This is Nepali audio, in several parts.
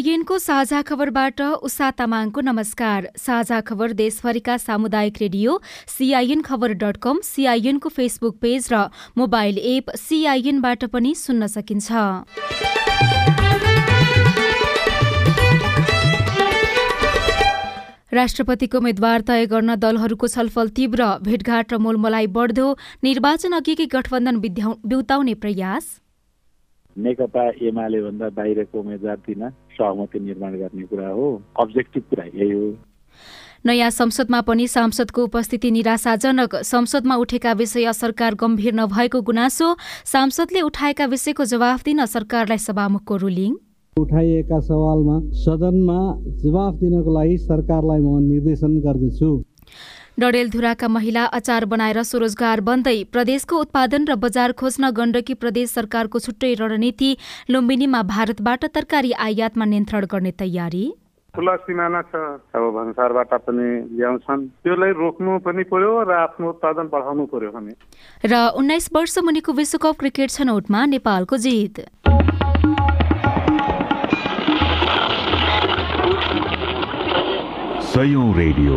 सीआईएनको साझा खबरबाट उषा तामाङको नमस्कार। साझा खबर देशभरिका सामुदायिक रेडियो सीआईएन खबर डट कम सीआईएनको फेसबुक पेज र मोबाइल एप सीआईएनबाट पनि सुन्न सकिन्छ। राष्ट्रपतिको उम्मेद्वार तय गर्न दलहरूको छलफल तीव्र भेटघाट र मोलमलाई बढ्दो निर्वाचन अघिकै गठबन्धन बिउताउने प्रयास। नेकपा एमाले भन्दा बाहिरको उम्मेद्वार दिन सहमति निर्माण गर्ने कुरा हो। अब्जेक्टिभ कुरा यही हो। नयाँ संसदमा पनि सांसदको उपस्थिति निराशाजनक। संसदमा उठेका विषय सरकार गम्भीर नभएको गुनासो सांसदले उठाएका विषयको जवाफ दिन सरकारलाई सभामुखको रुलिङ। उठाइएका सवालमा सदनमा जवाफ दिनको लागि सरकारलाई म निर्देशन गर्दछु। डडेलधुराका महिला अचार बनाएर स्वरोजगार बन्दै प्रदेशको उत्पादन र बजार खोज्न गण्डकी प्रदेश सरकारको छुट्टै रणनीति लुम्बिनीमा भारतबाट तरकारी आयातमा नियन्त्रण गर्ने तयारी? खुला सिमाना छ। अब भन्सारबाट पनि ल्याउँछन्। त्यसलाई रोक्नु पनि पर्यो र आफ्नो उत्पादन बढाउनु पर्यो भने। र उन्नाइस वर्ष मुनिको विश्वकप क्रिकेट छनौटमा नेपालको जित। सयौं रेडियो।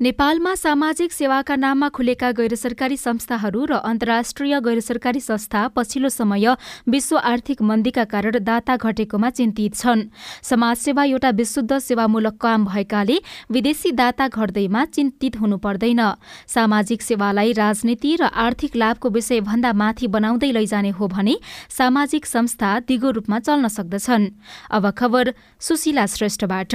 नेपालमा सामाजिक सेवाका नाममा खुलेका गैर सरकारी संस्थाहरू र अन्तर्राष्ट्रिय गैर सरकारी संस्था पछिल्लो समय विश्व आर्थिक मन्दीका कारण दाता घटेकोमा चिन्तित छन्। समाजसेवा एउटा विशुद्ध सेवामूलक काम भएकाले विदेशी दाता घट्दैमा चिन्तित हुनु पर्दैन सामाजिक सेवालाई राजनीति र आर्थिक लाभको विषय भन्दा माथि बनाउँदै लैजाने हो भने सामाजिक संस्था दिगो रूपमा चल्न सक्दछन्। अब खबर सुशीला श्रेष्ठबाट।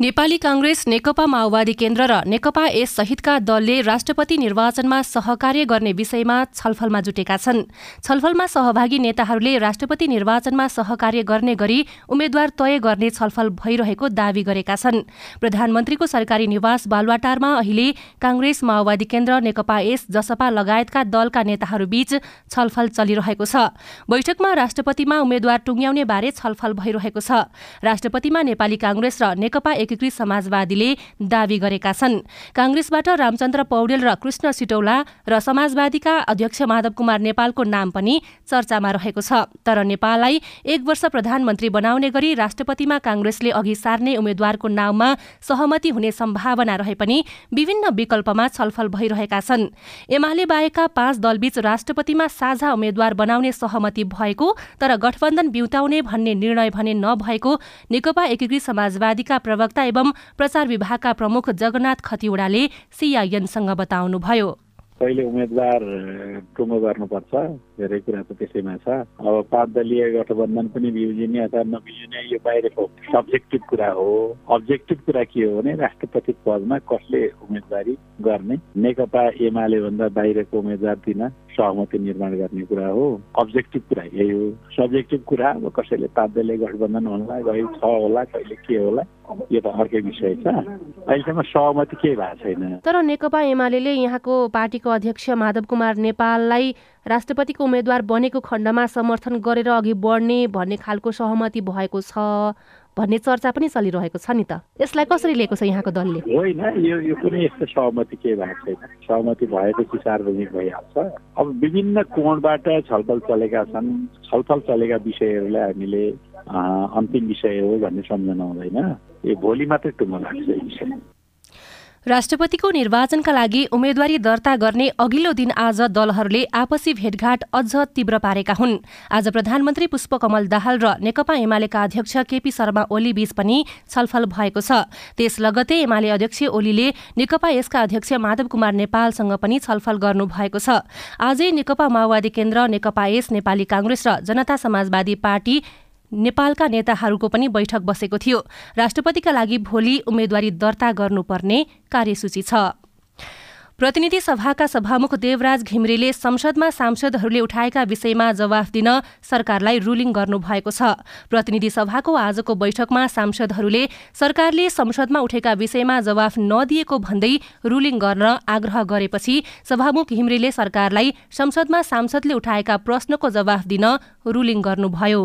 नेपाली कांग्रेस नेकपा माओवादी केन्द्र र नेकपा एस सहितका दलले राष्ट्रपति निर्वाचनमा सहकार्य गर्ने विषयमा छलफलमा जुटेका छन्। छलफलमा सहभागी नेताहरूले राष्ट्रपति निर्वाचनमा सहकार्य गर्ने गरी उम्मेद्वार तय गर्ने छलफल भइरहेको दावी गरेका छन्। प्रधानमन्त्रीको सरकारी निवास बालुवाटारमा अहिले कांग्रेस माओवादी केन्द्र नेकपा एस जसपा लगायतका दलका नेताहरूबीच छलफल चलिरहेको छ। बैठकमा राष्ट्रपतिमा उम्मेद्वार टुङ्ग्याउने बारे छलफल भइरहेको छ। राष्ट्रपतिमा नेपाली कांग्रेस र नेकपा एकीकृत समाजवादीले दावी गरेका छन्। कांग्रेसबाट रामचन्द्र पौडेल र कृष्ण सिटौला र समाजवादीका अध्यक्ष माधव कुमार नेपालको नाम पनि चर्चामा रहेको छ। तर नेपाललाई एक वर्ष प्रधानमन्त्री बनाउने गरी राष्ट्रपतिमा कांग्रेसले अघि सार्ने उम्मेद्वारको नाउँमा सहमति हुने सम्भावना रहे पनि विभिन्न विकल्पमा छलफल भइरहेका छन्। एमाले बाहेकका पाँच दलबीच राष्ट्रपतिमा साझा उम्मेद्वार बनाउने सहमति भएको तर गठबन्धन बिउताउने भन्ने निर्णय भने नभएको नेकपा एकीकृत समाजवादीका प्रवक्ता प्रवक्ता एवं प्रचार विभागका प्रमुख जगन्नाथ खतिवड़ाले सीआईएनसँग बताउनुभयो। पहिले उम्मेद्वार टुङ्गो गर्नुपर्छ। धेरै कुरा त त्यसैमा छ। अब पाँच दलीय गठबन्धन पनि बिउजिने अथवा नबिउजिने यो बाहिरको सब्जेक्टिभ कुरा हो। अब्जेक्टिभ कुरा के हो भने राष्ट्रपति पदमा कसले उम्मेदवारी गर्ने? नेकपा एमाले भन्दा बाहिरको उम्मेद्वार दिन सहमति निर्माण गर्ने कुरा हो। अब्जेक्टिभ कुरा यही हो। सब्जेक्टिभ कुरा अब कसैले पाँच दलीय गठबन्धन होला कहिले छ होला कहिले के होला यो त अर्कै विषय छ। अहिलेसम्म सहमति केही भएको छैन। तर नेकपा एमाले यहाँको पार्टीको अध्यक्ष माधव कुमार नेपाललाई राष्ट्रपतिको उम्मेद्वार बनेको खण्डमा समर्थन गरेर अघि बढ्ने भन्ने खालको सहमति भएको छ भन्ने चर्चा पनि चलिरहेको छ नि त। यसलाई कसरी लिएको छ यहाँको दलले? होइन यो यो कुनै यस्तो सहमति केही भएको छैन। सहमति भएपछि सार्वजनिक भइहाल्छ। अब विभिन्न कोणबाट छलफल चलेका छन् छलफल चलेका विषयहरूलाई हामीले अन्तिम विषय हो भन्ने सम्झना हुँदैन। यो भोलि मात्रै टुङ्गो लाग्छ राष्ट्रपतिको निर्वाचनका लागि उम्मेद्वारी दर्ता गर्ने अघिल्लो दिन आज दलहरूले आपसी भेटघाट अझ तीव्र पारेका हुन्। आज प्रधानमन्त्री पुष्पकमल दाहाल र नेकपा एमालेका अध्यक्ष केपी शर्मा ओली बीच पनि छलफल भएको छ। त्यस लगतै एमाले अध्यक्ष ओलीले नेकपा यसका अध्यक्ष माधव कुमार नेपालसँग पनि छलफल गर्नु भएको छ। आजै नेकपा माओवादी केन्द्र नेकपा एस नेपाली कांग्रेस र जनता समाजवादी पार्टी नेपालका नेताहरूको पनि बैठक बसेको थियो। राष्ट्रपतिका लागि भोलि उम्मेद्वारी दर्ता गर्नुपर्ने कार्यसूची छ। प्रतिनिधि सभाका सभामुख देवराज घिमिरेले संसदमा सांसदहरूले उठाएका विषयमा जवाफ दिन सरकारलाई रुलिङ गर्नुभएको छ। प्रतिनिधि सभाको आजको बैठकमा सांसदहरूले सरकारले संसदमा उठेका विषयमा जवाफ नदिएको भन्दै रुलिङ गर्न आग्रह गरेपछि सभामुख घिमिरेले सरकारलाई संसदमा सांसदले उठाएका प्रश्नको जवाफ दिन रुलिङ गर्नुभयो।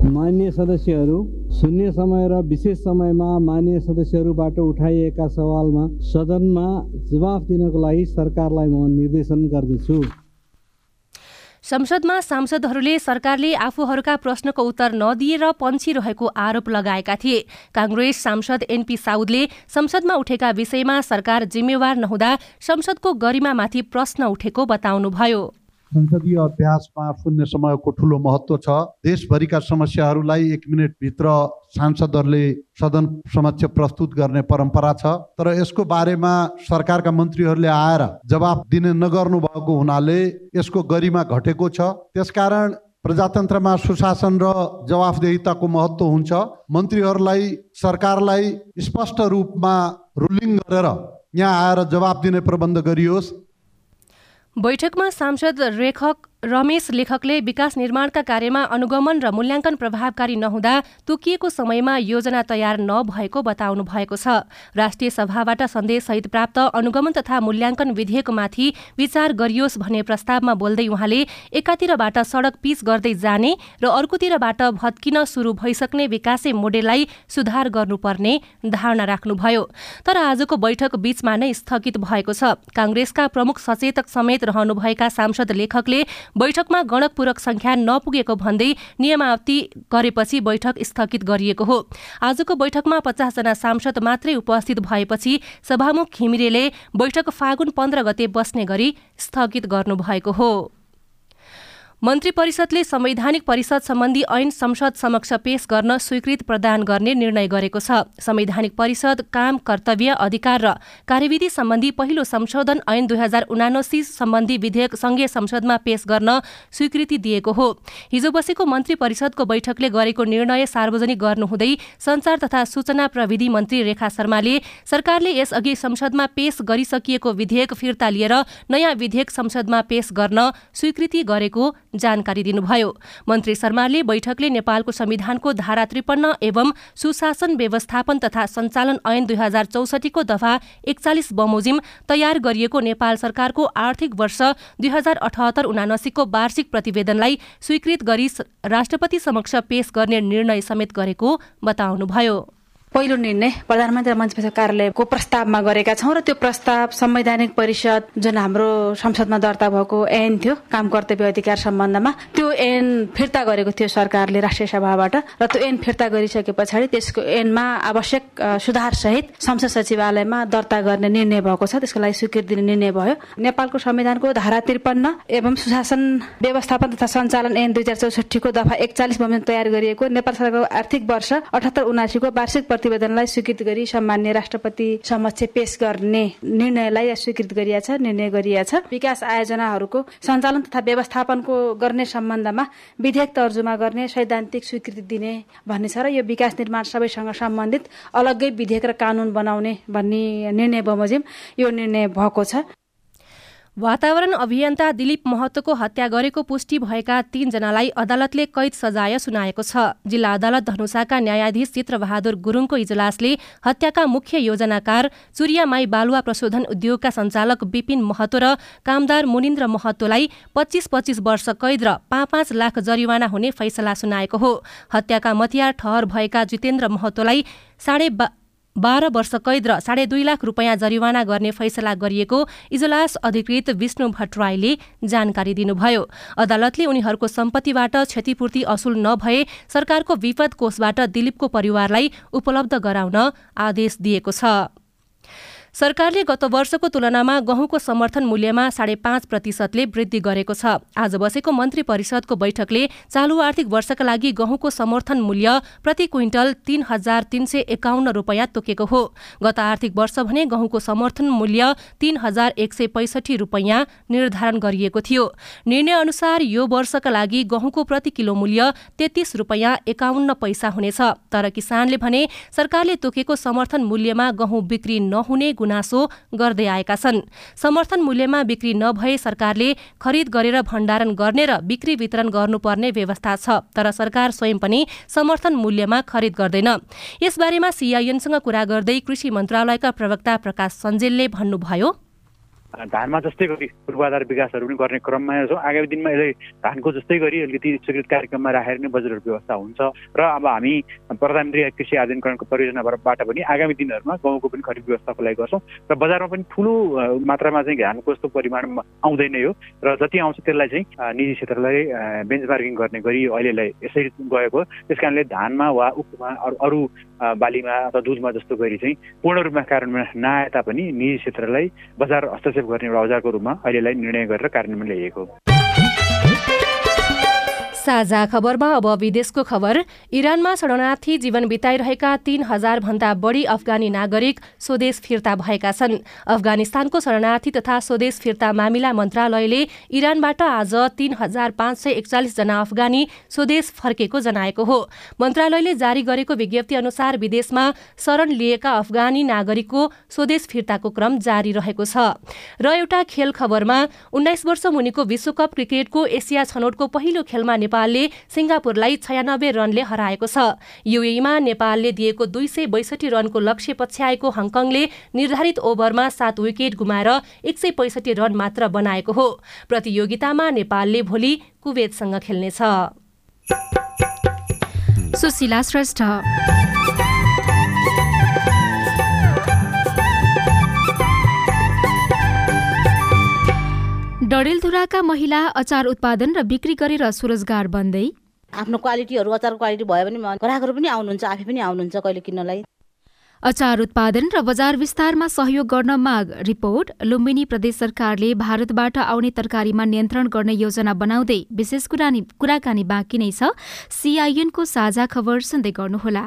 मान्य सदस्यहरू शून्य समय र विशेष समयमा मान्य सदस्यहरूबाट उठाइएका सवालमा सदनमा जवाफ दिनको लागि सरकारलाई म निर्देशन गर्दछु। संसदमा सांसदहरूले सरकारले आफूहरूका प्रश्नको उत्तर नदिएर पन्छिरहेको आरोप लगाएका थिए। काङ्ग्रेस सांसद एनपी साउदले संसदमा उठेका विषयमा सरकार जिम्मेवार नहुँदा संसदको गरिमामाथि प्रश्न उठेको बताउनुभयो। संसदीय अभ्यासमा शून्य समयको ठुलो महत्व छ। देशभरिका समस्याहरूलाई एक मिनटभित्र सांसदहरूले सदन समक्ष प्रस्तुत गर्ने परम्परा छ। तर यसको बारेमा सरकारका मन्त्रीहरूले आएर जवाब दिने नगर्नु भएको हुनाले यसको गरिमा घटेको छ। त्यसकारण प्रजातन्त्रमा सुशासन र जवाफदेहिताको महत्व हुन्छ। मन्त्रीहरूलाई सरकारलाई स्पष्ट रूपमा रुलिङ गरेर यहाँ आएर जवाब दिने प्रबन्ध गरियोस्। बैठकमा सांसद रेखक रमेश लेखकले विकास निर्माणका कार्यमा अनुगमन र मूल्याङ्कन प्रभावकारी नहुँदा तोकिएको समयमा योजना तयार नभएको बताउनु भएको छ। राष्ट्रिय सभाबाट सन्देशसहित प्राप्त अनुगमन तथा मूल्याङ्कन विधेयकमाथि विचार गरियोस् भन्ने प्रस्तावमा बोल्दै उहाँले एकातिरबाट सडक पिच गर्दै जाने र अर्कोतिरबाट भत्किन सुरु भइसक्ने विकासे मोडेललाई सुधार गर्नुपर्ने धारणा राख्नुभयो। तर आजको बैठक बीचमा नै स्थगित भएको छ। काङ्ग्रेसका प्रमुख सचेतक समेत रहनुभएका सांसद लेखकले बैठकमा गणकपूरक संख्या नपुगेको भन्दै नियमावती गरेपछि बैठक स्थगित गरिएको हो। आजको बैठकमा पचासजना सांसद मात्रै उपस्थित भएपछि सभामुख घिमिरेले बैठक फागुन पन्ध्र गते बस्ने गरी स्थगित गर्नुभएको हो। मन्त्री परिषदले संवैधानिक परिषद सम्बन्धी ऐन संसद समक्ष पेश गर्न स्वीकृत प्रदान गर्ने निर्णय गरेको छ। संवैधानिक परिषद काम कर्तव्य अधिकार र कार्यविधि सम्बन्धी पहिलो संशोधन ऐन दुई हजार उनासी सम्बन्धी विधेयक संघीय संसदमा पेश गर्न स्वीकृति दिएको हो। हिजो बसेको मन्त्री परिषदको बैठकले गरेको निर्णय सार्वजनिक गर्नुहुँदै संचार तथा सूचना प्रविधि मन्त्री रेखा शर्माले सरकारले यसअघि संसदमा पेश गरिसकिएको विधेयक फिर्ता लिएर नयाँ विधेयक संसदमा पेश गर्न स्वीकृति गरेको जानकारी दिनुभयो। मन्त्री शर्माले बैठकले नेपालको संविधानको धारा त्रिपन्न एवं सुशासन व्यवस्थापन तथा सञ्चालन ऐन दुई हजार चौसठीको दफा एकचालिस बमोजिम तयार गरिएको नेपाल सरकारको आर्थिक वर्ष दुई हजार अठहत्तर उनासीको वार्षिक प्रतिवेदनलाई स्वीकृत गरी राष्ट्रपति समक्ष पेश गर्ने निर्णय समेत गरेको बताउनुभयो। पहिलो निर्णय प्रधानमन्त्री मन्त्री कार्यालयको प्रस्तावमा गरेका छौँ र त्यो प्रस्ताव संवैधानिक परिषद जुन हाम्रो संसदमा दर्ता भएको ऐन थियो काम कर्तव्य अधिकार सम्बन्धमा त्यो ऐन फिर्ता गरेको थियो सरकारले राष्ट्रिय सभाबाट र त्यो ऐन फिर्ता गरिसके पछाडि त्यसको ऐनमा आवश्यक सुधार सहित संसद सचिवालयमा दर्ता गर्ने निर्णय भएको छ त्यसको लागि स्वीकृति दिने निर्णय भयो। नेपालको संविधानको धारा त्रिपन्न एवं सुशासन व्यवस्थापन तथा सञ्चालन ऐन दुई हजार चौसठीको दफा एकचालिस बमोजिम तयार गरिएको नेपाल सरकारको आर्थिक वर्ष अठहत्तर उनासीको वार्षिक प्रतिवेदनलाई स्वीकृत गरी सामान्य राष्ट्रपति समक्ष पेश गर्ने निर्णयलाई स्वीकृत गरिएको छ निर्णय गरिएको छ। विकास आयोजनाहरूको सञ्चालन तथा व्यवस्थापनको गर्ने सम्बन्धमा विधेयक तर्जुमा गर्ने सैद्धान्तिक स्वीकृति दिने भन्ने छ र यो विकास निर्माण सबैसँग सम्बन्धित अलग्गै विधेयक र कानून बनाउने भन्ने निर्णय बमोजिम यो निर्णय भएको छ। वातावरण अभियन्ता दिलीप महतोको हत्या गरेको पुष्टि भएका तीनजनालाई अदालतले कैद सजाय सुनाएको छ। जिल्ला अदालत धनुषाका न्यायाधीश चित्रबहादुर गुरूङको इजलासले हत्याका मुख्य योजनाकार चुरियामाई बालुवा प्रशोधन उद्योगका सञ्चालक विपिन महतो र कामदार मुनिन्द्र महतोलाई पच्चिस पच्चिस वर्ष कैद र पाँच पाँच लाख जरिवाना हुने फैसला सुनाएको हो। हत्याका मतियार ठहर भएका जितेन्द्र महतोलाई साढे बाह्र वर्ष कैद र साढे दुई लाख रुपियाँ जरिवाना गर्ने फैसला गरिएको इजलास अधिकृत विष्णु भट्टराईले जानकारी दिनुभयो। अदालतले उनीहरूको सम्पत्तिबाट क्षतिपूर्ति असुल नभए सरकारको विपद कोषबाट दिलीपको परिवारलाई उपलब्ध गराउन आदेश दिएको छ। सरकारले गत वर्षको तुलनामा गहुँको समर्थन मूल्यमा साढे पाँच प्रतिशतले वृद्धि गरेको छ। आज बसेको मन्त्री परिषदको बैठकले चालु आर्थिक वर्षका लागि गहुँको समर्थन मूल्य प्रति क्विन्टल तीन हजार तीन सय एकाउन्न रुपियाँ तोकेको हो। गत आर्थिक वर्ष भने गहुँको समर्थन मूल्य तीन हजार एक सय पैसठी रुपियाँ निर्धारण गरिएको थियो। निर्णय अनुसार यो वर्षका लागि गहुँको प्रति किलो मूल्य तेत्तीस रुपियाँ एकाउन्न पैसा हुनेछ। तर किसानले भने सरकारले तोकेको समर्थन मूल्यमा गहुँ बिक्री नहुने गुनासो गर्दै आएका छन्। समर्थन मूल्यमा बिक्री नभए सरकारले खरिद गरेर भण्डारण गर्ने र बिक्री वितरण गर्नुपर्ने व्यवस्था छ तर सरकार स्वयं पनि समर्थन मूल्यमा खरिद गर्दैन। यसबारेमा सिआइएनसँग कुरा गर्दै कृषि मन्त्रालयका प्रवक्ता प्रकाश सञ्जेलले भन्नुभयो धानमा जस्तै गरी पूर्वाधार विकासहरू पनि गर्ने क्रममा छौँ आगामी दिनमा यसलाई धानको जस्तै गरी अलिकति स्वीकृत कार्यक्रममा राखेर नै बजेटहरू व्यवस्था हुन्छ र अब हामी प्रधानमन्त्री कृषि आधुनिकरणको परियोजनाबाट पनि आगामी दिनहरूमा गाउँको पनि खरिद व्यवस्थाको लागि गर्छौँ र बजारमा पनि ठुलो मात्रामा चाहिँ धानको यस्तो परिमाण आउँदैन यो र जति आउँछ त्यसलाई चाहिँ निजी क्षेत्रलाई बेन्चमार्किङ गर्ने गरी अहिलेलाई यसरी गएको त्यस कारणले धानमा वा उखुमा अरू बालीमा अथवा दुधमा जस्तो गरी चाहिँ पूर्ण रूपमा कार्यान्वयन नआए तापनि निजी क्षेत्रलाई बजार हस्तक्षेप गर्ने एउटा औजारको रूपमा अहिलेलाई निर्णय गरेर कार्यान्वयन ल्याइएको साझा खबरमा अब विदेशको खबर। इरानमा शरणार्थी जीवन बिताइरहेका तीन हजार भन्दा बढी अफगानी नागरिक स्वदेश फिर्ता भएका छन्। अफगानिस्तानको शरणार्थी तथा स्वदेश फिर्ता मामिला मन्त्रालयले इरानबाट आज तीन हजार पाँच सय एकचालिस जना अफगानी स्वदेश फर्केको जनाएको हो। मन्त्रालयले जारी गरेको विज्ञप्ति अनुसार विदेशमा शरण लिएका अफगानी नागरिकको स्वदेश फिर्ताको क्रम जारी रहेको छ। र एउटा खेल खबरमा उन्नाइस वर्ष मुनिको विश्वकप क्रिकेटको एसिया छनौटको पहिलो खेलमा नेपाल नेपालले सिंगापुरलाई छयानब्बे रनले हराएको छ। युएमा नेपालले दिएको दुई सय बैसठी रनको लक्ष्य पछ्याएको हङकङले निर्धारित ओभरमा सात विकेट गुमाएर एक सय पैसठी रन मात्र बनाएको हो। प्रतियोगितामा नेपालले भोलि कुवेतसँग खेल्नेछ। सुशीला श्रेष्ठ। डडेलधुराका महिला अचार उत्पादन र बिक्री गरेर स्वरोजगार बन्दै। आफ्नो क्वालिटीहरू अचार क्वालिटी भयो भने ग्राहकहरू पनि आउनुहुन्छ आफै पनि आउनुहुन्छ कहिले किन्नलाई। अचार उत्पादन र बजार विस्तारमा सहयोग गर्न माग रिपोर्ट लुम्बिनी प्रदेश सरकारले भारतबाट आउने तरकारीमा नियन्त्रण गर्ने योजना बनाउँदै विशेष कुराकानी बाँकी नै छ। सीआईएनको साझा खबर सुन्दै गर्नुहोला।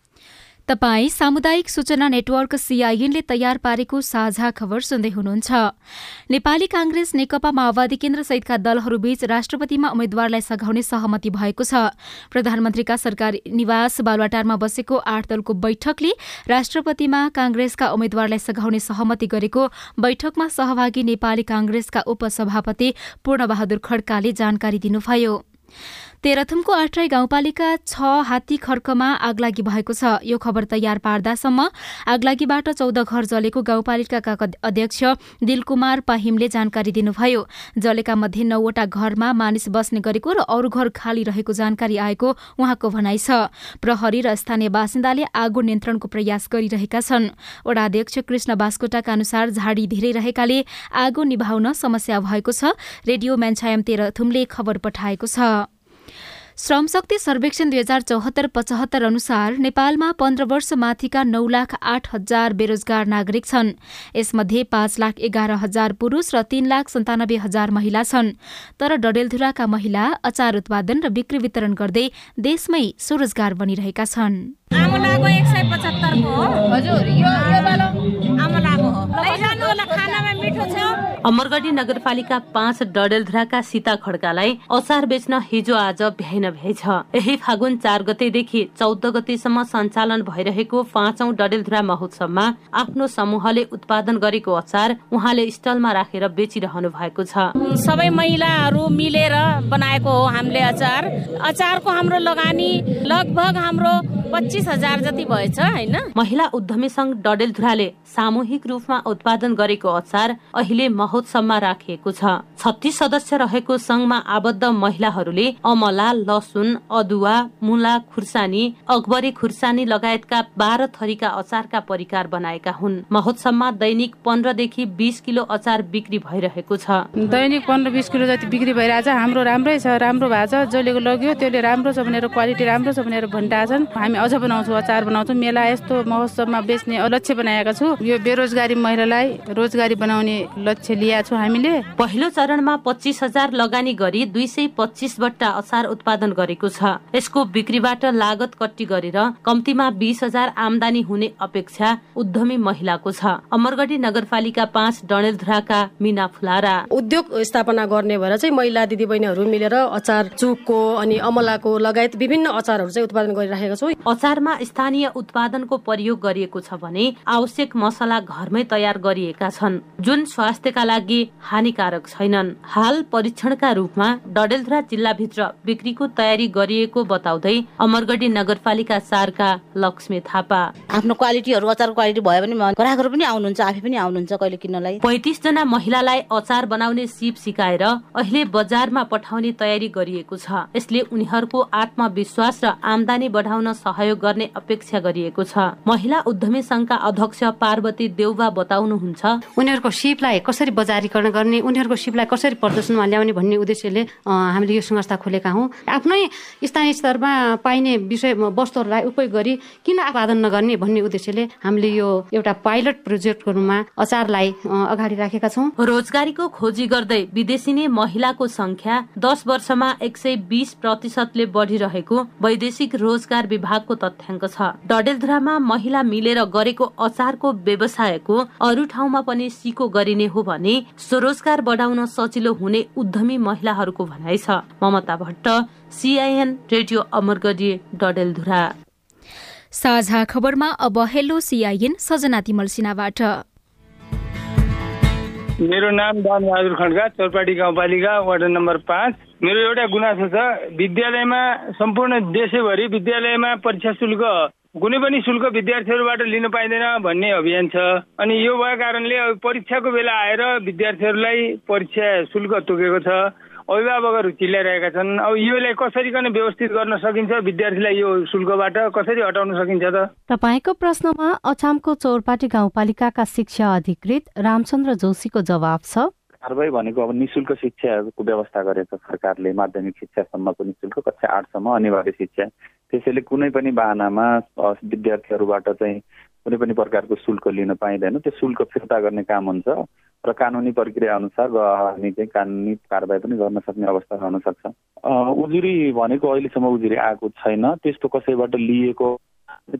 तपाई सामुदायिक सूचना नेटवर्क सीआईएनले तयार पारेको साझा खबर सुन्दै हुनुहुन्छ। नेपाली कांग्रेस नेकपा माओवादी केन्द्र सहितका दलहरूबीच राष्ट्रपतिमा उम्मेद्वारलाई सघाउने सहमति भएको छ। प्रधानमन्त्रीका सरकारी निवास बालुवाटारमा बसेको आठ दलको बैठकले राष्ट्रपतिमा कांग्रेसका उम्मेद्वारलाई सघाउने सहमति गरेको बैठकमा सहभागी नेपाली कांग्रेसका उपसभापति पूर्णबहादुर खड्काले जानकारी दिनुभयो। तेह्रथुमको आठराई गाउँपालिका छ हात्ती खर्कमा आगलागी भएको छ। यो खबर तयार पार्दासम्म आगलागीबाट चौध घर जलेको गाउँपालिकाका अध्यक्ष दिलकुमार पाहिमले जानकारी दिनुभयो। जलेका मध्ये नौवटा घरमा मानिस बस्ने गरेको र अरू घर खाली रहेको जानकारी आएको उहाँको भनाइ छ। प्रहरी र स्थानीय बासिन्दाले आगो नियन्त्रणको प्रयास गरिरहेका छन्। वडाध्यक्ष कृष्ण बास्कोटाका अनुसार झाडी धेरै रहेकाले आगो निभाउन समस्या भएको छ। रेडियो म्यान्छायम तेह्रथुमले खबर पठाएको छ। श्रमशक्ति सर्वेक्षण दुई हजार चौहत्तर पचहत्तर अनुसार नेपालमा पन्ध्र वर्ष माथिका नौ लाख आठ हजार बेरोजगार नागरिक छन्। यसमध्ये पाँच लाख एघार हजार पुरूष र तीन लाख सन्तानब्बे हजार महिला छन्। तर डडेलधुराका महिला अचार उत्पादन र बिक्री वितरण गर्दै देशमै स्वरोजगार बनिरहेका छन्। खानामा मिठो छ। अमरगढी नगरपालिका पाँच डडेलधुराका सीता खड्कालाई अचार बेच्न हिजो आज भ्याइन भ्याइ छ यही फागुन चार गतेदेखि चौध गतेसम्म सञ्चालन भइरहेको पाँचौं डडेलधुरा महोत्सवमा आफ्नो समूहले उत्पादन गरेको अचार उहाँले स्टलमा राखेर बेचिरहनु भएको छ। सबै महिलाहरू मिलेर बनाएको हो हामीले अचार। अचारको हाम्रो लगानी लगभग हाम्रो पच्चिस हजार जति भएछ होइन? महिला उद्यमी संघ डडेलधुराले सामूहिक रूपमा उत्पादन गरेको अचार अहिले महोत्सवमा राखिएको छ। छत्तीस सदस्य रहेको संघमा आबद्ध महिलाहरूले अमला लसुन अदुवा मुला खुर्सानी अकबरी खुर्सानी लगायतका बाह्र थरीका अचारका परिकार बनाएका हुन्। महोत्सवमा दैनिक पन्ध्रदेखि बिस किलो अचार बिक्री भइरहेको छ। दैनिक पन्ध्र बिस किलो जति बिक्री भइरहेछ हाम्रो राम्रै छ राम्रो भएको छ। जसले लग्यो त्यसले राम्रो छ भनेर क्वालिटी राम्रो छ भनेर भनिरहेछन् हामी अझ बनाउँछौँ अचार बनाउँछौँ। मेला यस्तो महोत्सवमा बेच्ने लक्ष्य बनाएका छु। यो बेरोजगारी महिलालाई रोजगारी बनाउने लक्ष्य लिएका छौँ हामीले। पहिलो चरणमा पच्चिस हजार लगानी गरी दुई सय पच्चिस बट्टा अचार उत्पादन गरेको छ। यसको बिक्रीबाट लागत कट्टी गरेर कम्तीमा बिस हजार आमदानी हुने अपेक्षा उद्यमी महिलाको छ। अमरगढी नगरपालिका पाँच डणेलधुराका मिना फुलारा। उद्योग स्थापना गर्ने भएर चाहिँ महिला दिदीबहिनीहरू मिलेर अचार चुकको अनि अमलाको लगायत विभिन्न अचारहरू चाहिँ उत्पादन गरिराखेका छौँ। अचारमा स्थानीय उत्पादनको प्रयोग गरिएको छ भने आवश्यक मसला घरमै तयार गरिएका छन्। जुन स्वास्थ्यका लागि हानिकारक छैनन्। हाल परीक्षणका रूपमा डडेलधुरा जिल्लाभित्र बिक्रीको तयारी गरिएको बताउँदै अमरगढी नगरपालिका चारका लक्ष्मी थापा। आफ्नो क्वालिटीहरू अचारको क्वालिटी भयो भने ग्राहकहरू पनि आउनुहुन्छ आफै पनि आउनुहुन्छ कहिले किन्नलाई। पैतिस जना महिलालाई अचार बनाउने सिप सिकाएर अहिले बजारमा पठाउने तयारी गरिएको छ। यसले उनीहरूको आत्मविश्वास र आमदानी बढाउन सहयोग गर्ने अपेक्षा गरिएको छ। महिला उद्यमी संघका अध्यक्ष पार्वती देउवा बताउनुहुन्छ उनीहरूको सिपलाई कसरी बजारीकरण गर्ने उनीहरूको सिपलाई कसरी प्रदर्शनमा ल्याउने भन्ने उद्देश्यले हामीले यो संस्था खोलेका हौँ। आफ्नै स्थानीय स्तरमा पाइने विषय वस्तुहरूलाई उपयोग गरी किन उत्पादन नगर्ने भन्ने उद्देश्यले हामीले यो एउटा पाइलट प्रोजेक्टको रूपमा अचारलाई अगाडि राखेका छौँ। रोजगारीको खोजी गर्दै विदेशी नै महिलाको संख्या दस वर्षमा एक सय बिस प्रतिशतले बढिरहेको वैदेशिक रोजगार विभागको तथ्याङ्क छ। डडेलधुरामा महिला मिलेर गरेको अचारको व्यवसायको अरू ठाउँमा पनि सिको गरिने हो भने स्वरोजगार बढाउन सजिलो हुने उद्यमी महिलाहरूको भनाइ छ। Mamata Bhatt CIN radio Amargadhi Dadeldhura. साझा खबरमा अब हेलो सिआइएन सजना तिमल सिन्हाबाट। मेरो नाम दान बहादुर खड्का चौरपाटी गाउँपालिका वार्ड नम्बर पाँच। मेरो एउटा गुनासो छ विद्यालयमा सम्पूर्ण देशैभरि विद्यालयमा परीक्षा शुल्क कुनै पनि शुल्क विद्यार्थीहरूबाट लिन पाइँदैन भन्ने अभियान छ। अनि यो भएको कारणले परीक्षाको बेला आएर विद्यार्थीहरूलाई परीक्षा शुल्क तोकेको छ। अभिभावकहरू चिल्लाइरहेका छन्। अब योलाई कसरीकन व्यवस्थित गर्न सकिन्छ? विद्यार्थीलाई यो शुल्कबाट कसरी हटाउन सकिन्छ त? तपाईँको प्रश्नमा अछामको चौरपाटी गाउँपालिकाका शिक्षा अधिकृत रामचन्द्र जोशीको जवाब छ। कारवाही भनेको अब निशुल्क शिक्षाको व्यवस्था गरेको सरकारले माध्यमिक शिक्षासम्मको निशुल्क कक्षा आठसम्म अनिवार्य शिक्षा त्यसैले कुनै पनि बाहनामा विद्यार्थीहरूबाट चाहिँ कुनै पनि प्रकारको शुल्क लिन पाइँदैन। त्यो शुल्क फिर्ता गर्ने काम हुन्छ र कानुनी प्रक्रिया अनुसार हामी चाहिँ कानुनी कारवाही पनि गर्न सक्ने अवस्था रहन सक्छ। उजुरी भनेको अहिलेसम्म उजुरी आएको छैन। त्यस्तो कसैबाट लिएको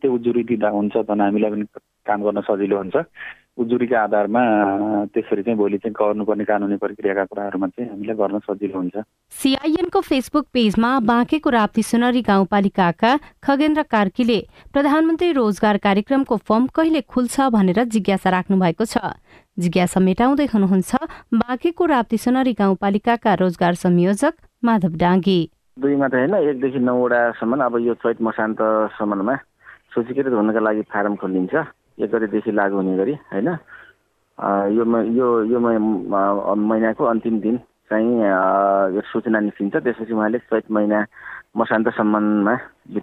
त्यो उजुरी दिँदा हुन्छ भने हामीलाई पनि काम गर्न सजिलो हुन्छ। उजुरीको आधारमा त्यसरी चाहिँ भोलि चाहिँ गर्नुपर्ने कानुनी प्रक्रियाका कुराहरूमा चाहिँ हामीलाई गर्न सजिलो हुन्छ। सिआइएनको फेसबुक पेजमा बाँकेको राप्ती सुनरी गाउँपालिकाका खगेन्द्र कार्कीले प्रधानमन्त्री रोजगार कार्यक्रमको फर्म कहिले खुल्छ भनेर जिज्ञासा राख्नु भएको छ। जिज्ञासा मेटाउँदै हुनुहुन्छ बाँकेको राप्ती सुनरी गाउँपालिकाका रोजगार संयोजक माधव डाङ्गी दुई मात्रै होइन एकदेखि नौवटासम्म अब यो चैत मसान्तसम्ममा सूचीकृत हुनका लागि फारम खोलिन्छ। एक गतिदेखि लागु हुने गरी होइन? यो यो यो महिनाको अन्तिम दिन चाहिँ यो सूचना निस्किन्छ। त्यसपछि उहाँले चैत महिना मसान्तसम्ममा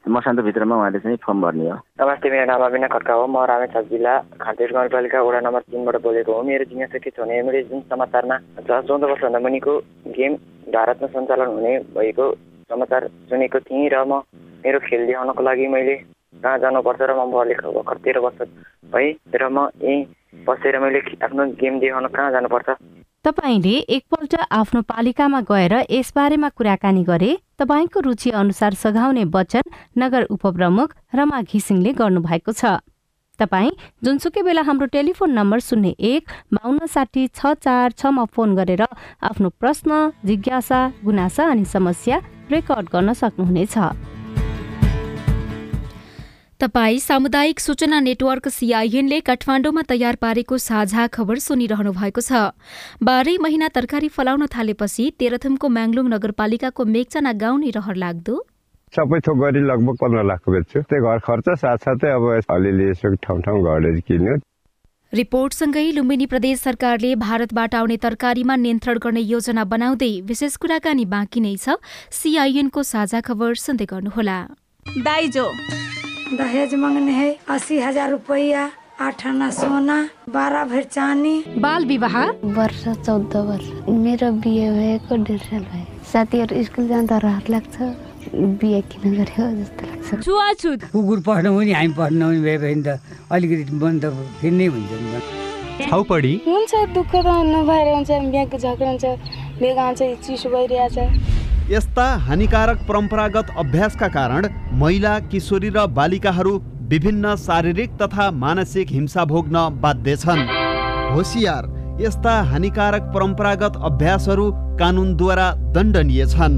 मसान्तभित्रमा उहाँले चाहिँ फर्म भर्ने हो। नमस्ते मेरो नाम अविना खड्का हो। म रामेछाप जिल्ला खाँदेर गाउँपालिका वडा नम्बर तिनबाट बोलेको हो। मेरो जिज्ञासा के छ भने मैले जुन समाचारमा चौध वर्षभन्दा मुनिको गेम भारतमा सञ्चालन हुने भएको समाचार सुनेको थिएँ र म मेरो खेल देखाउनको लागि मैले कहाँ जानुपर्छ र म भर्खर भर्खर तेह्र वर्ष भएँ र म यहीँ बसेर मैले आफ्नो गेम देखाउन कहाँ जानुपर्छ? तपाईँले एकपल्ट आफ्नो पालिकामा गएर यसबारेमा कुराकानी गरे तपाईँको रुचि अनुसार सघाउने वचन नगर उपप्रमुख रमा घिसिङले गर्नुभएको छ। तपाईँ जुनसुकै बेला हाम्रो टेलिफोन नम्बर शून्य एक बाहन्न साठी छ चार छमा फोन गरेर आफ्नो प्रश्न जिज्ञासा गुनासा अनि समस्या रेकर्ड गर्न सक्नुहुनेछ। तपाई सामुदायिक सूचना नेटवर्क सीआईएनले काठमाडौँमा तयार पारेको साझा खबर सुनिरहनु भएको छ। बाह्रै महिना तरकारी फलाउन थालेपछि तेह्रथुमको म्याङलुङ नगरपालिकाको मेघचना गाउँ नै रहर लाग्दो। सबै थोक गरी लगभग पन्ध्र लाखको बेच्छु त्यही घर खर्च साथसाथै अब अलिअलि यसो ठाउँ ठाउँ घरेर किन्यो। रिपोर्टसँगै लुम्बिनी प्रदेश सरकारले भारतबाट आउने तरकारीमा नियन्त्रण गर्ने योजना बनाउँदै विशेष कुराकानी बाँकी नै छ। सीआईएनको साझा खबर सुन्दै गर्नुहोला। दाइजो दहेज मांगने है अस्सी हजार रुपया आठ आना सोना बारह भर चानी बाल विवाह? वर्ष चौध वर्ष। मेरो बिहे भएको डेढ साल भयो साथीहरू स्कुल जाँदा रहर लाग्छ बिहे किन गर्यो जस्तो लाग्छ छुवाछुत कुकुर पढ्नु पनि हामी पढ्नु पनि भए भने त अलिकति त फेरि नै हुन्छ नि छाउपडी हुन्छ दुःख त नभएर हुन्छ बिहाको झगडा हुन्छ बेगा हुन्छ चिसो भइरहेछ यस्ता हानिकारक परम्परागत अभ्यासका कारण महिला किशोरी र बालिकाहरू विभिन्न शारीरिक तथा मानसिक हिंसा भोग्न बाध्य छन्। होसियार यस्ता हानिकारक परम्परागत अभ्यासहरू कानुनद्वारा दण्डनीय छन्।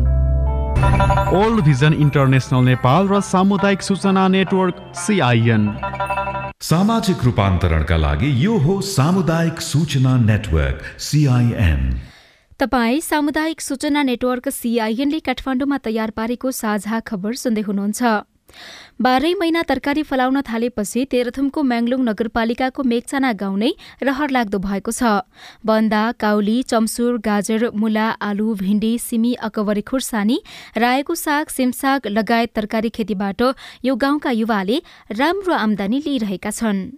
ओल्ड भिजन इन्टरनेसनल नेपाल र सामुदायिक सूचना नेटवर्क सिआइएन सामाजिक रूपान्तरणका लागि यो हो सामुदायिक सूचना नेटवर्क सिआइएन तपाई सामुदायिक सूचना नेटवर्क सीआईएनले काठमाडौँमा तयार पारेको साझा खबर सुन्दै हुनुहुन्छ। बाह्रै महिना तरकारी फलाउन थालेपछि तेह्रथुमको म्याङलुङ नगरपालिकाको मेघचाना गाउँ नै रहर लाग्दो भएको छ। बन्दा काउली चम्सुर गाजर मुला आलु भिण्डी सिमी अकबरी खुर्सानी रायोको साग सिमसाग लगायत तरकारी खेतीबाट यो गाउँका युवाले राम्रो आमदानी लिइरहेका छन्।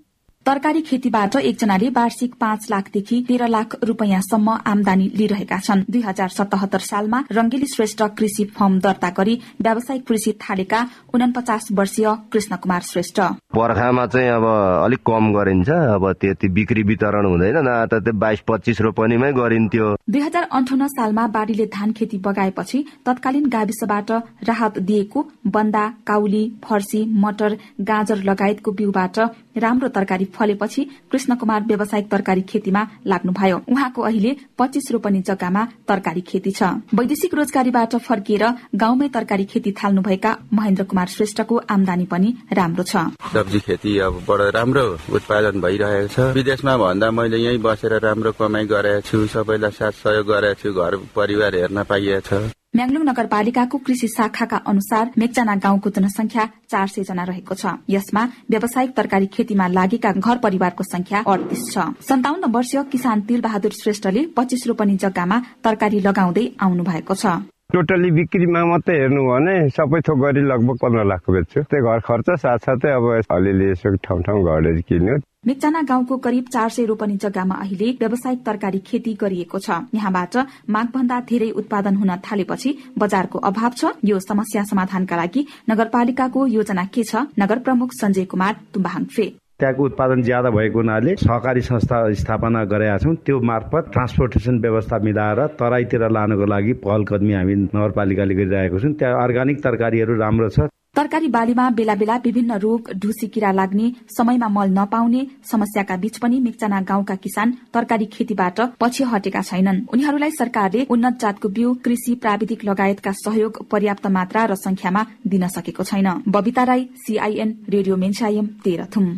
तरकारी खेतीबाट एकजनाले वार्षिक पाँच लाखदेखि तेह्र लाख रूपियाँसम्म आमदानी लिइरहेका छन्। दुई हजार सतहत्तर सालमा रंगेली श्रेष्ठ कृषि फर्म दर्ता गरी व्यावसायिक कृषि थालेका उनपचास वर्षीय कृष्ण कुमार श्रेष्ठ। बर्खामा चाहिँ अब अलिक कम गरिन्छ। अब त्यति बिक्री वितरण हुँदैन। न त त्यो बाइस पच्चिस रोपनीमै गरिन्थ्यो। दुई हजार अन्ठाउन्न सालमा बाढ़ीले धान खेती बगाएपछि तत्कालीन गाविसबाट राहत दिएको बन्दा काउली फर्सी मटर गाजर लगायतको बिउबाट राम्रो तरकारी फलेपछि कृष्ण कुमार व्यावसायिक तरकारी खेतीमा लाग्नुभयो। उहाँको अहिले पच्चीस रोपनी जग्गामा तरकारी खेती छ। वैदेशिक रोजगारीबाट फर्किएर गाउँमै तरकारी खेती थाल्नुभएका महेन्द्र कुमार श्रेष्ठको आमदानी पनि राम्रो छ। सब्जी खेती अब बडो राम्रो उत्पादन भइरहेको छ। विदेशमा भन्दा मैले यहीँ बसेर राम्रो कमाई गरेको छु। सबैलाई साथ सहयोग गरेको छु। घर परिवार हेर्न पाइएको छ। म्याङलुङ नगरपालिकाको कृषि शाखाका अनुसार मेकचाना गाउँको जनसंख्या चार सय जना रहेको छ। यसमा व्यावसायिक तरकारी खेतीमा लागेका घर परिवारको संख्या अडतिस छ। सन्ताउन्न वर्षीय किसान तिलबहादुर श्रेष्ठले पच्चीस रोपनी जग्गामा तरकारी लगाउँदै आउनु भएको छ। टोटली बिक्रीमा मात्रै हेर्नु भने सबै थोक गरी लगभग पन्ध्र लाखको बेच्छु त्यही घर खर्च साथसाथै अब अलिअलि यसो ठाउँ ठाउँ घरेर किन्यो। मेकचाना गाउँको करिब चार सय रोपनी जग्गामा अहिले व्यावसायिक तरकारी खेती गरिएको छ। यहाँबाट मागभन्दा धेरै उत्पादन हुन थालेपछि बजारको अभाव छ। यो समस्या समाधानका लागि नगरपालिकाको योजना के छ? नगर प्रमुख संजय कुमार तुम्बाहाङफे त्यहाँको उत्पादन ज्यादा भएको हुनाले सहकारी संस्था स्थापना गरेका छौँ। त्यो मार्फत ट्रान्सपोर्टेसन व्यवस्था मिलाएर तराईतिर लानको लागि पहल कदमी हामी नगरपालिकाले गरिरहेको छौँ। त्यहाँ अर्ग्यानिक तरकारीहरू राम्रो छ। तरकारी बालीमा बेला बेला विभिन्न रोग ढुसी किरा लाग्ने समयमा मल नपाउने समस्याका बीच पनि मिक्चना गाउँका किसान तरकारी खेतीबाट पछि हटेका छैनन्। उनीहरूलाई सरकारले उन्नत जातको बिउ कृषि प्राविधिक लगायतका सहयोग पर्याप्त मात्रा र संख्यामा दिन सकेको छैन। Babita Rai CIN radio Menchhayayem Terhathum.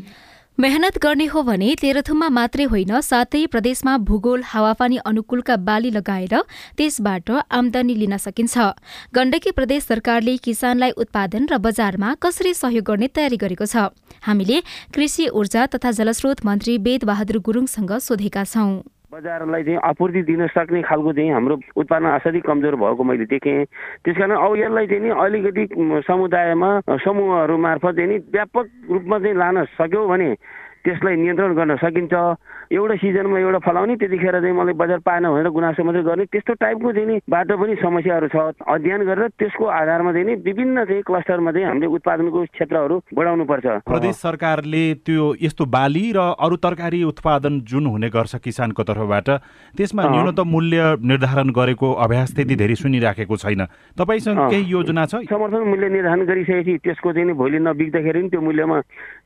मेहनत गर्ने हो भने तेह्रथुममा मात्रै होइन सातै प्रदेशमा भूगोल हावापानी अनुकूलका बाली लगाएर त्यसबाट आमदानी लिन सकिन्छ। गण्डकी प्रदेश सरकारले किसानलाई उत्पादन र बजारमा कसरी सहयोग गर्ने तयारी गरेको छ। हामीले कृषि ऊर्जा तथा जलस्रोत मन्त्री वेद बहादुर गुरूङसँग सोधेका छौं। बजारलाई चाहिँ आपूर्ति दिन सक्ने खालको चाहिँ हाम्रो उत्पादन असाध्यै कमजोर भएको मैले देखेँ। त्यस कारण अब यसलाई चाहिँ नि अलिकति समुदायमा समूहहरू मार्फत चाहिँ नि व्यापक रूपमा चाहिँ लान सक्यो भने त्यसलाई नियन्त्रण गर्न सकिन्छ। एउटा सिजनमा एउटा फलाउने त्यतिखेर चाहिँ मलाई बजार पाएन भनेर गुनासो मात्रै गर्ने त्यस्तो टाइपको चाहिँ नि बाटो पनि समस्याहरू छ। अध्ययन गरेर त्यसको आधारमा चाहिँ नि विभिन्न चाहिँ क्लस्टरमा चाहिँ हामीले उत्पादनको क्षेत्रहरू बढाउनु पर्छ प्रदेश सरकारले त्यो यस्तो बाली र अरू तरकारी उत्पादन जुन हुने गर्छ किसानको तर्फबाट त्यसमा न्यूनतम मूल्य निर्धारण गरेको अभ्यास त्यति धेरै सुनिराखेको छैन। तपाईँसँग केही योजना छ? समर्थन मूल्य निर्धारण गरिसकेपछि त्यसको चाहिँ भोलि नबिग्दाखेरि नि त्यो मूल्यमा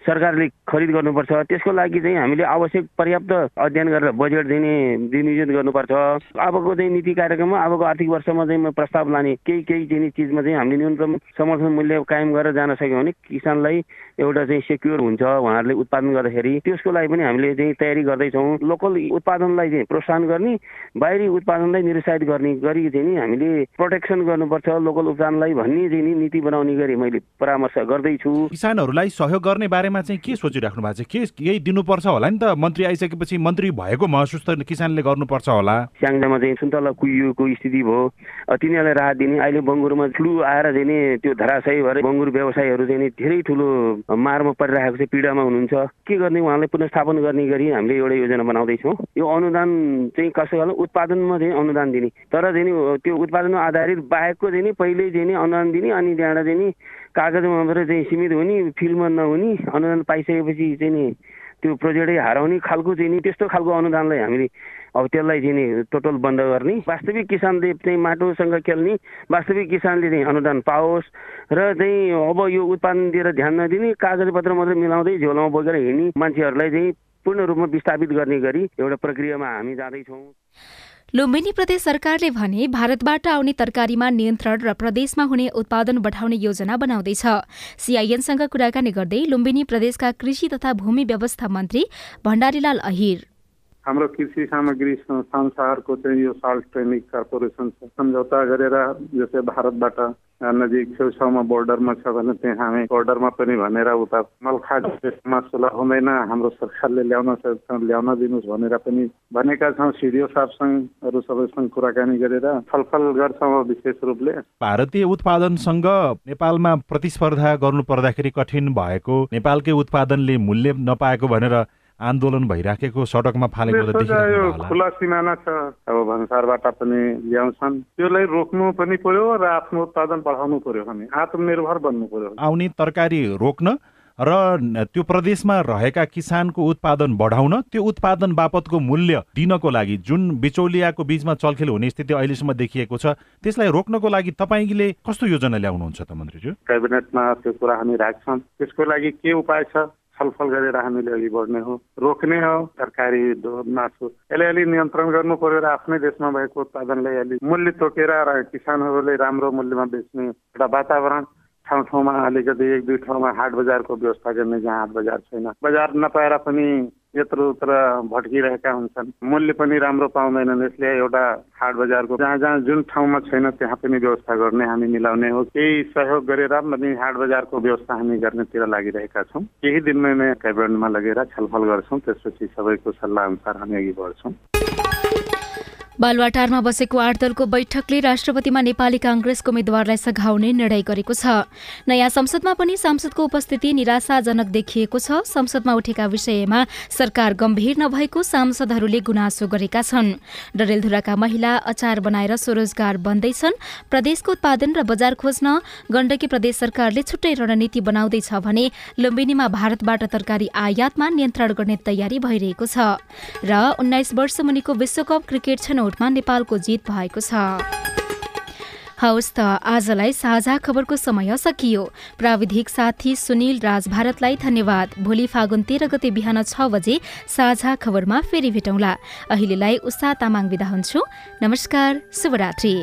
सरकारले खरिद गर्नुपर्छ। त्यसको लागि चाहिँ हामीले आवश्यक पर्याप्त अध्ययन गरेर बजेट दिने विनियोजन गर्नुपर्छ। अबको चाहिँ नीति कार्यक्रममा अबको आर्थिक वर्षमा चाहिँ म प्रस्ताव लाने केही केही चाहिँ चिजमा चाहिँ हामीले न्यूनतम समर्थन मूल्य कायम गरेर जान सक्यौँ भने किसानलाई एउटा चाहिँ सेक्योर हुन्छ उहाँहरूले उत्पादन गर्दाखेरि। त्यसको लागि पनि हामीले चाहिँ तयारी गर्दैछौँ। लोकल उत्पादनलाई चाहिँ प्रोत्साहन गर्ने बाहिरी उत्पादनलाई निरुत्साहित गर्ने गरी चाहिँ नि हामीले प्रोटेक्सन गर्नुपर्छ लोकल उत्पादनलाई भन्ने चाहिँ नि नीति बनाउने गरी मैले परामर्श गर्दैछु। किसानहरूलाई सहयोग गर्ने बारेमा चाहिँ के सोचिराख्नु भएको छ? के यही दिनुपर्छ होला नि त? मन्त्री आइसकेपछि मन्त्री भएको महसुस त किसानले गर्नुपर्छ होला। स्याङ्जामा चाहिँ सुन्तला कुहिएको स्थिति भयो। तिनीहरूलाई राहत दिने। अहिले बङ्गुरमा फ्लू आएर चाहिँ त्यो धराशयी भएर बङ्गुर व्यवसायीहरू चाहिँ धेरै ठुलो मारमा परिरहेको छ पीडामा हुनुहुन्छ। के गर्ने उहाँलाई पुनस्थापन गर्ने गरी हामीले एउटा योजना बनाउँदैछौँ। यो अनुदान चाहिँ कसो उत्पादनमा चाहिँ अनुदान दिने। तर चाहिँ त्यो उत्पादनमा आधारित बाहेकको चाहिँ पहिले चाहिँ अनुदान दिने अनि त्यहाँबाट चाहिँ कागजमा मात्रै चाहिँ सीमित हुने फिल्डमा नहुने अनुदान पाइसकेपछि चाहिँ नि त्यो प्रोजेक्टै हराउने खालको चाहिँ नि त्यस्तो खालको अनुदानलाई हामीले अब त्यसलाई चाहिँ नि टोटल बन्द गर्ने। वास्तविक किसानले चाहिँ माटोसँग खेल्ने वास्तविक किसानले चाहिँ अनुदान पाओस् र चाहिँ अब यो उत्पादन दिएर ध्यान नदिने कागजपत्र मात्रै मिलाउँदै झोलामा बोकेर हिँड्ने मान्छेहरूलाई चाहिँ पूर्ण रूपमा विस्थापित गर्ने गरी एउटा प्रक्रियामा हामी जाँदैछौँ। लुम्बिनी प्रदेश सरकारले भने भारतबाट आउने तरकारीमा नियन्त्रण र प्रदेशमा हुने उत्पादन बढाउने योजना बनाउँदैछ। सीआईएनसँग कुराकानी गर्दै लुम्बिनी प्रदेशका कृषि तथा भूमि व्यवस्था मन्त्री भण्डारीलाल अहिर। हाम्रो कृषि सामग्री संसारको चाहिँ यो साल्ट ट्रेनिङ कर्पोरेसन सम्झौता गरेर भारतबाट नजिक छेउछाउमा बोर्डरमा छ भने त्यहाँ हामी बोर्डरमा पनि भनेर उता मलखा सुलभ हुँदैन। हाम्रो सरकारले ल्याउन ल्याउन दिनुहोस् भनेर पनि भनेका छौँ। सिडिओ साहबसँग अरू सबैसँग कुराकानी गरेर छलफल गर्छौँ विशेष रूपले। भारतीय उत्पादनसँग नेपालमा प्रतिस्पर्धा गर्नु पर्दाखेरि कठिन भएको नेपालकै उत्पादनले मूल्य नपाएको भनेर आन्दोलन भइराखेको सडकमा फालेको खुला सिमाना छ। अब भन्सारबाट पनि ल्याउँछन्। त्यसलाई रोक्नु पनि पर्यो र आफ्नो उत्पादन बढाउनु पर्यो भने। आत्मनिर्भर बन्नु पर्यो। आउने तरकारी रोक्न र त्यो प्रदेशमा रहेका किसानको उत्पादन बढाउन त्यो उत्पादन बापतको मूल्य दिनको लागि जुन बिचौलियाको बीचमा चलखेल हुने स्थिति अहिलेसम्म देखिएको छ त्यसलाई रोक्नको लागि तपाईँले कस्तो योजना ल्याउनुहुन्छ त मन्त्रीज्यू? क्याबिनेटमा त्यो कुरा हामी राख्छौँ। त्यसको लागि के उपाय छ? छलफल गरेर हामीले अघि बढ्ने हो। रोक्ने हो तरकारी मासु यसलाई अलि नियन्त्रण गर्नु पर्यो र आफ्नै देशमा भएको उत्पादनलाई अलि मूल्य तोकेर र किसानहरूले राम्रो मूल्यमा बेच्ने एउटा वातावरण ठाउँ ठाउँमा अलिकति एक दुई ठाउँमा हाट बजारको व्यवस्था गर्ने जहाँ हाट बजार छैन। बजार नपाएर पनि यत्रो उत्र भट्किरहेका हुन्छन्। मूल्य पनि राम्रो पाउँदैनन्। यसले एउटा हाट बजारको जहाँ जहाँ जुन ठाउँमा छैन त्यहाँ पनि व्यवस्था गर्ने हामी मिलाउने हो। केही सहयोग गरेर पनि हाट बजारको व्यवस्था हामी गर्नेतिर लागिरहेका छौँ। केही दिनमै नै क्याबिनेटमा लगेर छलफल गर्छौँ। त्यसपछि सबैको सल्लाह अनुसार हामी अघि बढ्छौँ। बालुवाटारमा बसेको आठ दलको बैठकले राष्ट्रपतिमा नेपाली काङ्ग्रेसको उम्मेद्वारलाई सघाउने निर्णय गरेको छ। नयाँ संसदमा पनि सांसदको उपस्थिति निराशाजनक देखिएको छ। संसदमा उठेका विषयमा सरकार गम्भीर नभएको सांसदहरूले गुनासो गरेका छन्। डरेलधुराका महिला अचार बनाएर स्वरोजगार बन्दैछन्। प्रदेशको उत्पादन र बजार खोज्न गण्डकी प्रदेश सरकारले छुट्टै रणनीति बनाउँदैछ भने लुम्बिनीमा भारतबाट तरकारी आयातमा नियन्त्रण गर्ने तयारी भइरहेको छ। र उन्नाइस वर्ष मुनिको विश्वकप क्रिकेट छनौट चोटमा नेपालको जित भएको छ। हवस् त आजलाई साझा खबरको समय सकियो। प्राविधिक साथी सुनिल राज भारतलाई धन्यवाद। भोलि फागुन तेह्र गते बिहान छ बजे साझा खबरमा फेरि भेटौँला। अहिलेलाई उषा तामाङ विदा हुन्छु। नमस्कार शुभरात्री।